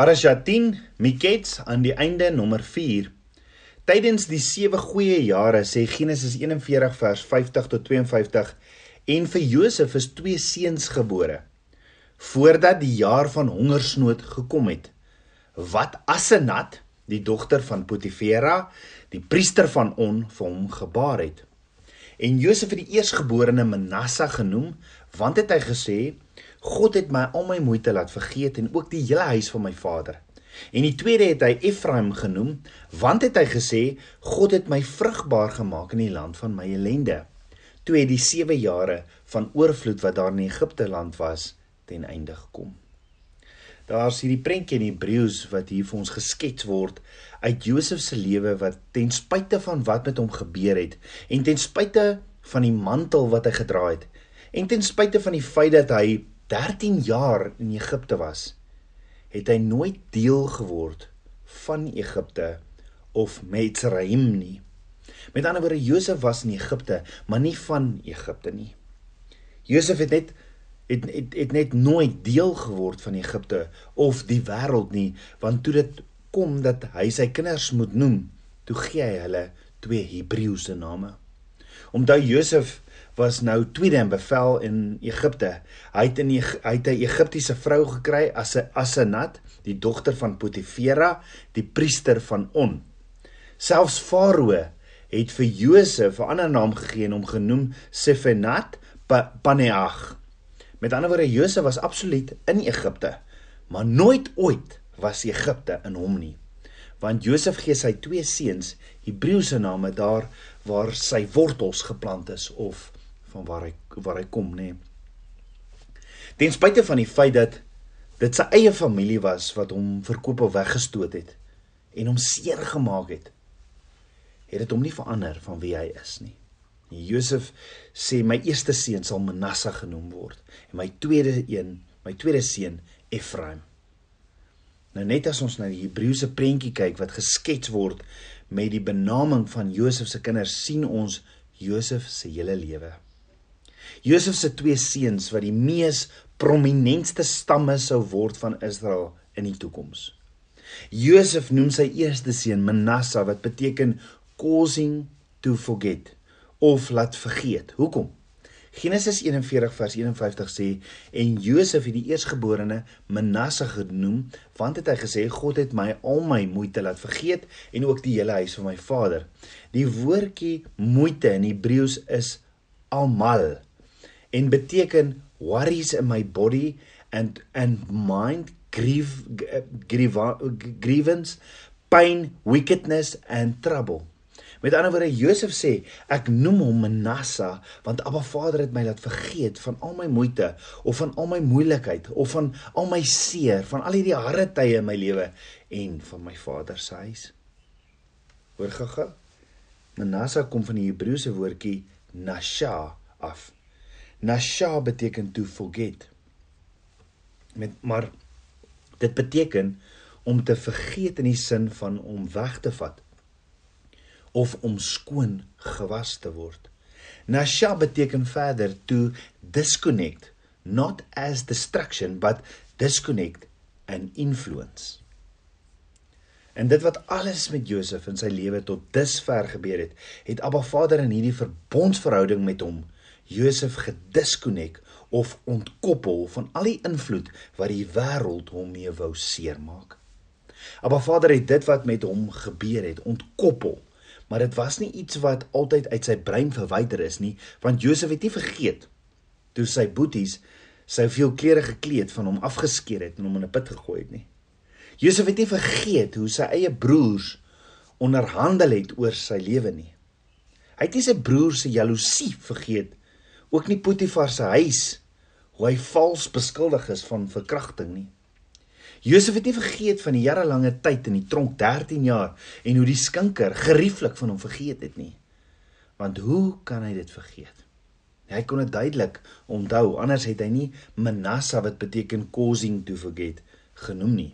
Parasha 10 Miketz aan die einde nommer 4. Tydens die sewe goeie jare sê Genesis 41 vers 50 tot 52 en vir Josef is twee seuns gebore voordat die jaar van hongersnood gekom het. Wat Asenat, die dogter van Potifera, die priester van On vir hom gebaar het. En Josef het die eersgeborene Manasse genoem want het hy gesê God het my al my moeite laat vergeet en ook die hele huis van my vader. En die tweede het hy Efraim genoem, want het hy gesê God het my vrugbaar gemaak in die land van my ellende. Toe het die 7 jare van oorvloed wat daar in Egipte land was ten einde gekom. Daar's hierdie prentjie in Hebreëus wat hier vir ons geskets word uit Josef se lewe wat ten spyte van wat met hom gebeur het en ten spyte van die mantel wat hy gedra het en ten spyte van die feit dat hy 13 jaar in Egipte was, het hy nooit deel geword van Egipte of Mitzrayim nie. Met ander woorde Josef was in Egipte, maar nie van Egipte nie. Josef het net het, het het net nooit deel geword van Egipte of die wêreld nie, want toe dit kom dat hy sy kinders moet noem, toe gee hy hulle twee Hebreëse name. Omdat Josef was nou tweede in bevel in Egipte. Hy het in hy het 'n Egiptiese vrou gekry as 'n Asenat, die dogter van Potifera, die priester van On. Selfs Farao het vir Josef 'n ander naam gegee en hom genoem Sefenat Paneah. Met ander woorde Josef was absoluut in Egipte, maar nooit ooit was Egipte in hom nie. Want Josef gee sy twee seuns Hebreëse name daar waar sy wortels geplant is of van waar hy waar hy kom nê. Nee. Ten spyte van die feit dat dit sy eie familie was wat hom verkoop of weggestoot het en hom seer gemaak het, het dit hom nie verander van wie hy is nie. Josef sê my eerste seun sal Manasse genoem word en my tweede een, my tweede seun Efraim. Nou net as ons na die Hebreëse prentjie kyk wat geskets word met die benaming van Josef se kinders, sien ons Josef se hele lewe. Josef se twee seuns wat die mees prominentste stamme sou word van Israel in die toekoms. Josef noem sy eerste seun Manasse wat beteken causing to forget of laat vergeet. Hoekom? Genesis 41 vers 51 sê en Josef het die eersgeborene Manasse genoem want het hy gesê God het my al my moeite laat vergeet en ook die hele huis van my vader. Die woordjie moeite in Hebreëus is almal en beteken worries in my body and and mind grief grief grievance pain wickedness and trouble. Met ander woorde Josef sê ek noem hom Manasse want Abba Vader het my laat vergeet van al my moeite of van al my moeilikheid of van al my seer van al hierdie harde tye in my lewe en van my vader se huis. Hoor gaga Manasse kom van die Hebreëse woordjie nasha af Nasha beteken to forget. Met maar dit beteken om te vergeet in die sin van om weg te vat of om skoon gewas te word. Nasha beteken verder to disconnect, not as destruction but disconnect and influence. En dit wat alles met Josef in sy lewe tot dusver gebeur het, het Abba Vader in hierdie verbondsverhouding met hom Josef gediskonnek of ontkoppel van al die invloed wat die wêreld hom mee wou seermaak. Abba Vader het dit wat met hom gebeur het ontkoppel, maar dit was nie iets wat altyd uit sy brein verwyder is nie, want Josef het nie vergeet toe sy boeties sy veel klere gekleed van hom afgeskeer het en hom in 'n put gegooi het nie. Josef het nie vergeet hoe sy eie broers onderhandel het oor sy lewe nie. Hy het nie sy broers se jaloesie vergeet ook nie Potifar se huis hoe hy vals beskuldig is van verkrachting nie. Josef het nie vergeet van die jarelange tyd in die tronk 13 jaar en hoe die skinker gerieflik van hom vergeet het nie. Want hoe kan hy dit vergeet? Hy kon dit duidelik onthou anders het hy nie Manasse wat beteken causing to forget genoem nie.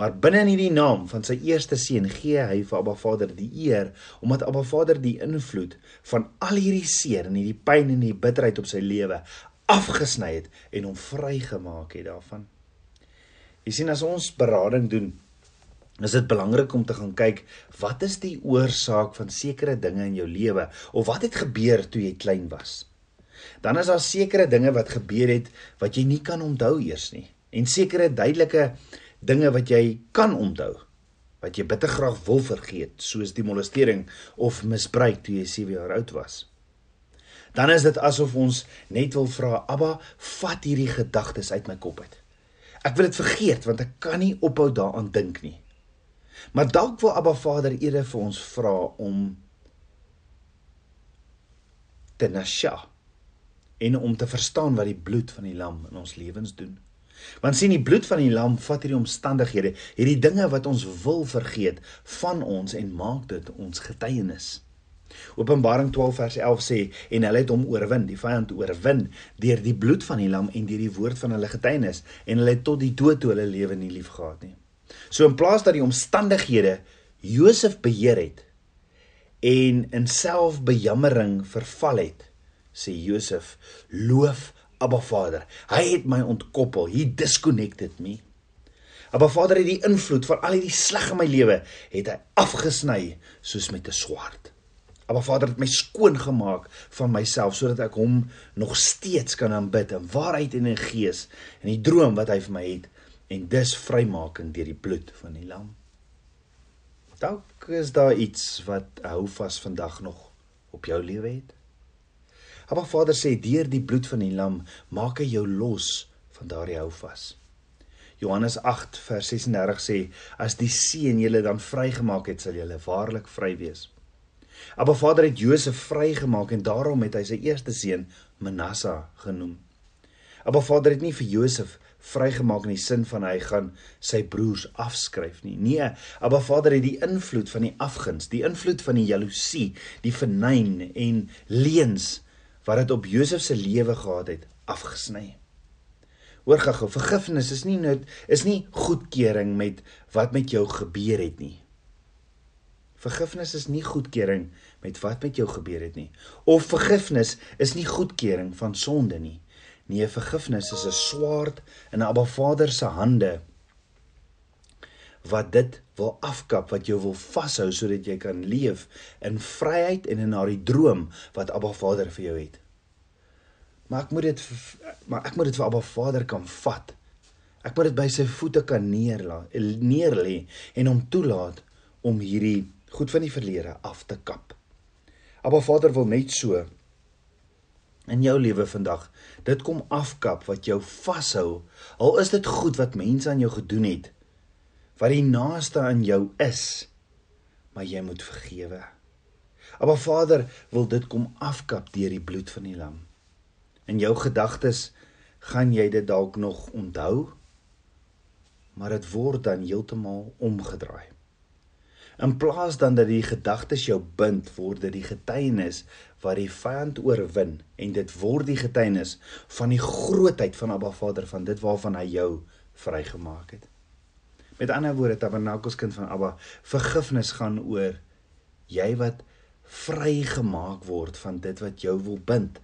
Maar binne in hierdie naam van sy eerste seun gee hy vir Abba Vader die eer omdat Abba Vader die invloed van al hierdie seer en hierdie pyn en die bitterheid op sy lewe afgesny het en hom vrygemaak het daarvan. Jy sien as ons berading doen, is dit belangrik om te gaan kyk wat is die oorsaak van sekere dinge in jou lewe of wat het gebeur toe jy klein was. Dan is daar sekere dinge wat gebeur het wat jy nie kan onthou eers nie en sekere duidelike dinge wat jy kan onthou wat jy bitter graag wil vergeet soos die molestering of misbruik toe jy 7 jaar oud was. Dan is dit asof ons net wil vra Abba, vat hierdie gedagtes uit my kop uit. Ek wil dit vergeet want ek kan nie ophou daaraan dink nie. Maar dalk wil Abba Vader eerder vir ons vra om te nasha en om te verstaan wat die bloed van die lam in ons lewens doen. Want sien die bloed van die lam vat hierdie omstandighede, hierdie dinge wat ons wil vergeet van ons en maak dit ons getuienis. Openbaring 12 vers 11 sê en hulle het hom oorwin, die vyand oorwin deur die bloed van die lam en deur die woord van hulle getuienis en hulle het tot die dood toe hulle lewe nie liefgehad nie. So in plaas dat die omstandighede Josef beheer het en in selfbejammering verval het, sê Josef, loof Abba Vader. Hy het my ontkoppel. He disconnected me. Abba Vader het die invloed van al hierdie sleg in my lewe het hy afgesny soos met 'n swaard. Abba Vader het my skoon gemaak van myself sodat ek hom nog steeds kan aanbid in waarheid en in gees en die droom wat hy vir my het en dis vrymaking deur die bloed van die lam. Dalk is daar iets wat hou vas vandag nog op jou lewe het. Abba Vader sê deur die bloed van die lam maak hy jou los van daardie hou vas. Johannes 8 vers 36 sê as die seun julle dan vrygemaak het sal julle waarlik vry wees. Abba Vader het Josef vrygemaak en daarom het hy sy eerste seun Manasse genoem. Abba Vader het nie vir Josef vrygemaak in die sin van hy gaan sy broers afskryf nie. Nee, Abba Vader het die invloed van die afguns, die invloed van die jaloesie, die vernyn en leuns wat dit op Josef se lewe gehad het, afgesny. Hoor gou, vergifnis is nie net is nie goedkeuring met wat met jou gebeur het nie. Vergifnis is nie goedkeuring met wat met jou gebeur het nie. Of vergifnis is nie goedkeuring van sonde nie. Nee, vergifnis is 'n swaard in 'n Abba Vader se hande wat dit wil afkap, wat jou wil vashou sodat jy kan leef in vryheid en in daardie droom wat Abba Vader vir jou het. Maar ek moet dit maar ek moet dit vir Abba Vader kan vat. Ek moet dit by sy voete kan neerlaat, neerlê en hom toelaat om hierdie goed van die verlede af te kap. Abba Vader wil net so in jou lewe vandag dit kom afkap wat jou vashou. Al is dit goed wat mense aan jou gedoen het wat die naaste aan jou is, maar jy moet vergewe. Abba Vader wil dit kom afkap deur die bloed van die lam. In jou gedagtes gaan jy dit dalk nog onthou, maar dit word dan heeltemal omgedraai. In plaas dan dat die gedagtes jou bind, word dit die getuienis wat die vyand oorwin en dit word die getuienis van die grootheid van Abba Vader van dit waarvan hy jou vrygemaak het. Met ander woorde, Tabernakels kind van Abba, vergifnis gaan oor jy wat vrygemaak word van dit wat jou wil bind.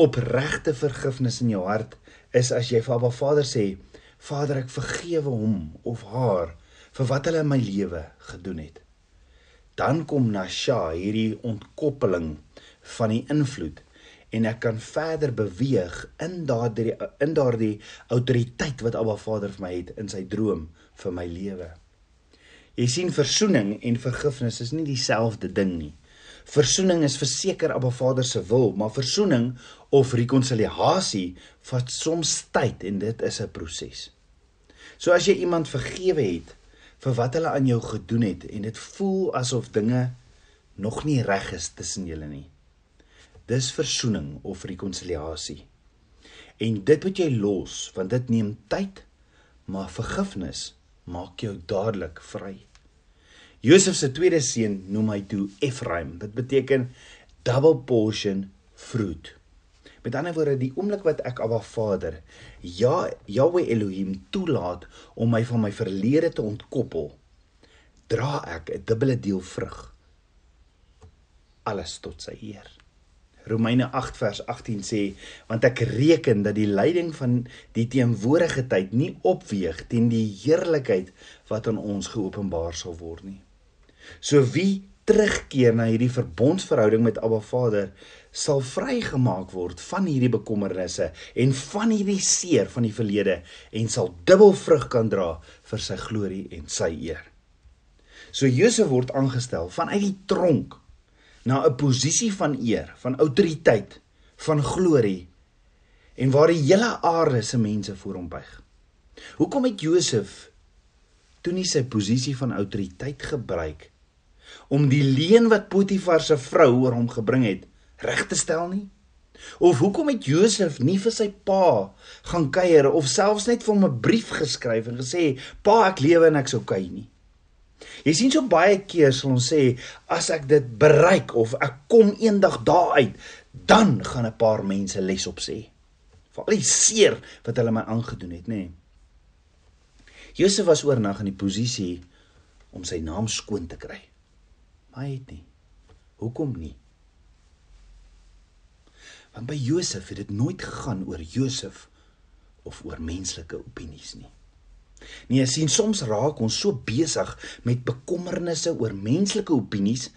Opregte vergifnis in jou hart is as jy vir Abba Vader sê, Vader, ek vergewe hom of haar vir wat hulle in my lewe gedoen het. Dan kom Nasha hierdie ontkoppeling van die invloed en ek kan verder beweeg in daardie in daardie autoriteit wat Abba Vader vir my het in sy droom vir my lewe. Jy sien versoening en vergifnis is nie dieselfde ding nie. Versoening is verseker Abba Vader se wil, maar versoening of rekonsiliasie vat soms tyd en dit is 'n proses. So as jy iemand vergewe het, vir wat hulle aan jou gedoen het en dit voel asof dinge nog nie reg is tussen julle nie. Dis versoening of rekonsiliasie. En dit moet jy los want dit neem tyd, maar vergifnis maak jou dadelik vry. Josef se tweede seun noem hy toe Ephraim. Dit beteken double portion fruit. Met ander woorde, die oomblik wat ek Abba Vader, ja, Yahweh Elohim toelaat om my van my verlede te ontkoppel, dra ek 'n dubbele deel vrug. Alles tot sy eer. Romeine 8 vers 18 sê, want ek reken dat die lyding van die teenwoordige tyd nie opweeg teen die heerlikheid wat aan ons geopenbaar sal word nie. So wie terugkeer na hierdie verbondsverhouding met Abba Vader, sal vrygemaak word van hierdie bekommernisse en van hierdie seer van die verlede en sal dubbel vrug kan dra vir sy glorie en sy eer. So Josef word aangestel vanuit die tronk na 'n posisie van eer, van autoriteit, van glorie en waar die hele aarde se mense voor hom buig. Hoekom het Josef toe nie sy posisie van autoriteit gebruik om die leuen wat Potifar se vrou oor hom gebring het reg te stel nie? Of hoekom het Josef nie vir sy pa gaan kuier of selfs net vir hom 'n brief geskryf en gesê: "Pa, ek lewe en ek's okay nie." Jy sien so baie keer sal ons sê as ek dit bereik of ek kom eendag daar uit, dan gaan 'n paar mense les op sê. Vir al die seer wat hulle my aangedoen het, nê. Nee. Josef was oornag in die posisie om sy naam skoon te kry. Maar hy het nie. Hoekom nie? Want by Josef het dit nooit gegaan oor Josef of oor menslike opinies nie. Nee, sien soms raak ons so besig met bekommernisse oor menslike opinies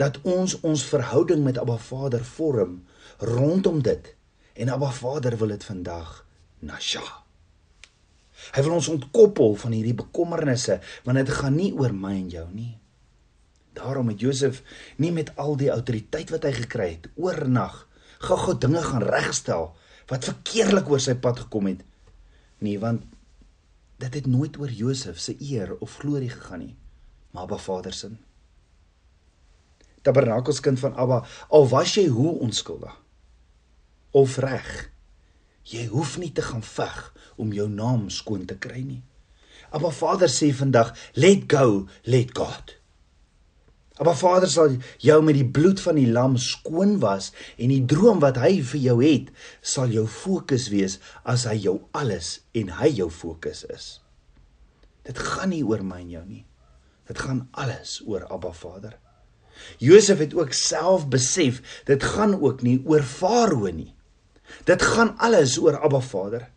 dat ons ons verhouding met Abba Vader vorm rondom dit. En Abba Vader wil dit vandag nasha. Hy wil ons ontkoppel van hierdie bekommernisse want dit gaan nie oor my en jou nie. Daarom het Josef nie met al die autoriteit wat hy gekry het oornag gou-gou dinge gaan regstel wat verkeerlik oor sy pad gekom het. Nee, want dit het nooit oor Josef se eer of glorie gegaan nie, maar Abba Vader se. Tabernakels kind van Abba, al was jy hoe onskuldig of reg, jy hoef nie te gaan veg om jou naam skoon te kry nie. Abba Vader sê vandag, let go, let God. Maar Vader sal jou met die bloed van die lam skoon was en die droom wat hy vir jou het, sal jou fokus wees as hy jou alles en hy jou fokus is. Dit gaan nie oor my en jou nie. Dit gaan alles oor Abba Vader. Josef het ook self besef dit gaan ook nie oor Farao nie. Dit gaan alles oor Abba Vader.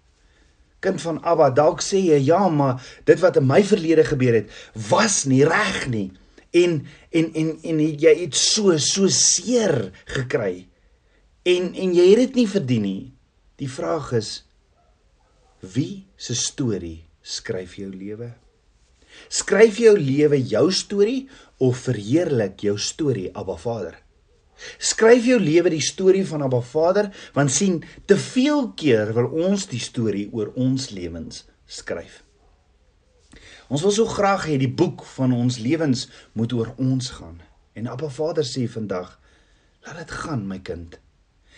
Kind van Abba, dalk sê jy ja, maar dit wat in my verlede gebeur het, was nie reg nie en en en en jy het so so seer gekry en en jy het dit nie verdien nie. Die vraag is wie se storie skryf jou lewe? Skryf jou lewe jou storie of verheerlik jou storie Abba Vader? Skryf jou lewe die storie van Abba Vader want sien te veel keer wil ons die storie oor ons lewens skryf. Ons wil so graag hê die boek van ons lewens moet oor ons gaan. En Abba Vader sê vandag, laat dit gaan my kind.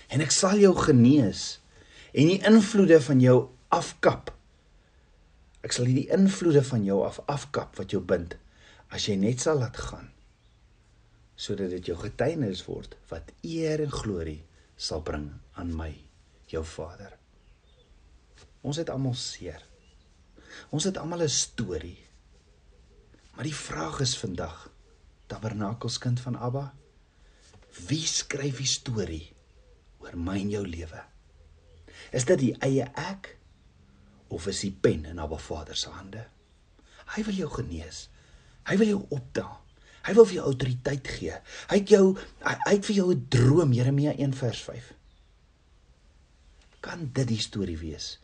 En ek sal jou genees en die invloede van jou afkap. Ek sal die invloede van jou af afkap wat jou bind as jy net sal laat gaan sodat dit jou getuienis word wat eer en glorie sal bring aan my jou Vader. Ons het almal seer. Ons het almal 'n storie. Maar die vraag is vandag, Tabernakelskind van Abba, wie skryf die storie oor my en jou lewe? Is dit die eie ek of is die pen in Abba Vader se hande? Hy wil jou genees. Hy wil jou opdaag. Hy wil vir jou autoriteit gee. Hy het jou hy het vir jou 'n droom, Jeremia 1 vers 5. Kan dit die storie wees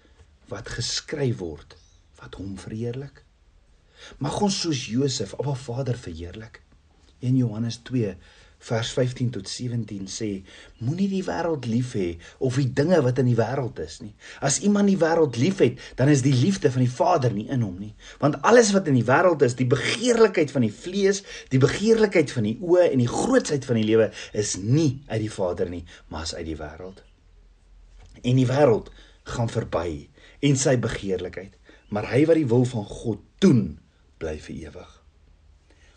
wat geskryf word wat hom verheerlik. Mag ons soos Josef ons Vader verheerlik. In Johannes 2 vers 15 tot 17 sê: Moenie die wêreld lief hê of die dinge wat in die wêreld is nie. As iemand die wêreld liefhet, dan is die liefde van die Vader nie in hom nie. Want alles wat in die wêreld is, die begeerlikheid van die vlees, die begeerlikheid van die oë en die grootsheid van die lewe is nie uit die Vader nie, maar is uit die wêreld. En die wêreld gaan verby en sy begeerlikheid maar hy wat die wil van God doen, bly vir ewig.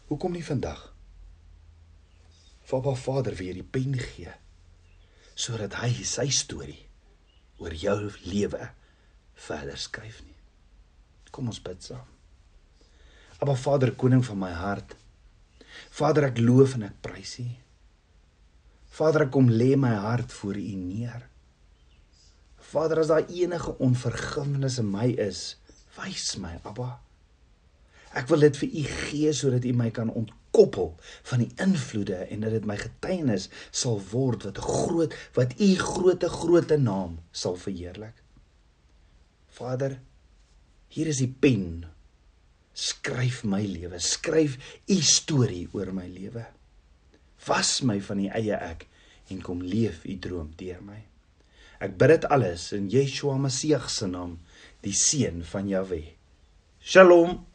Hoekom nie vandag? Vir Vader weer die pen gee sodat hy sy storie oor jou lewe verder skryf nie. Kom ons bid saam. Aba Vader, koning van my hart. Vader, ek loof en ek prys U. Vader, ek kom lê my hart voor U neer. Vader, as daar enige onvergifnis in my is, wys my, Abba. Ek wil dit vir U gee sodat U my kan ontkoppel van die invloede en dat dit my getuienis sal word wat 'n groot wat U groote groote naam sal verheerlik. Vader, hier is die pen. Skryf my lewe, skryf U storie oor my lewe. Was my van die eie ek en kom leef U droom deur my. Ek bid dit alles in Yeshua Messie se naam, die seun van Jahweh. Shalom.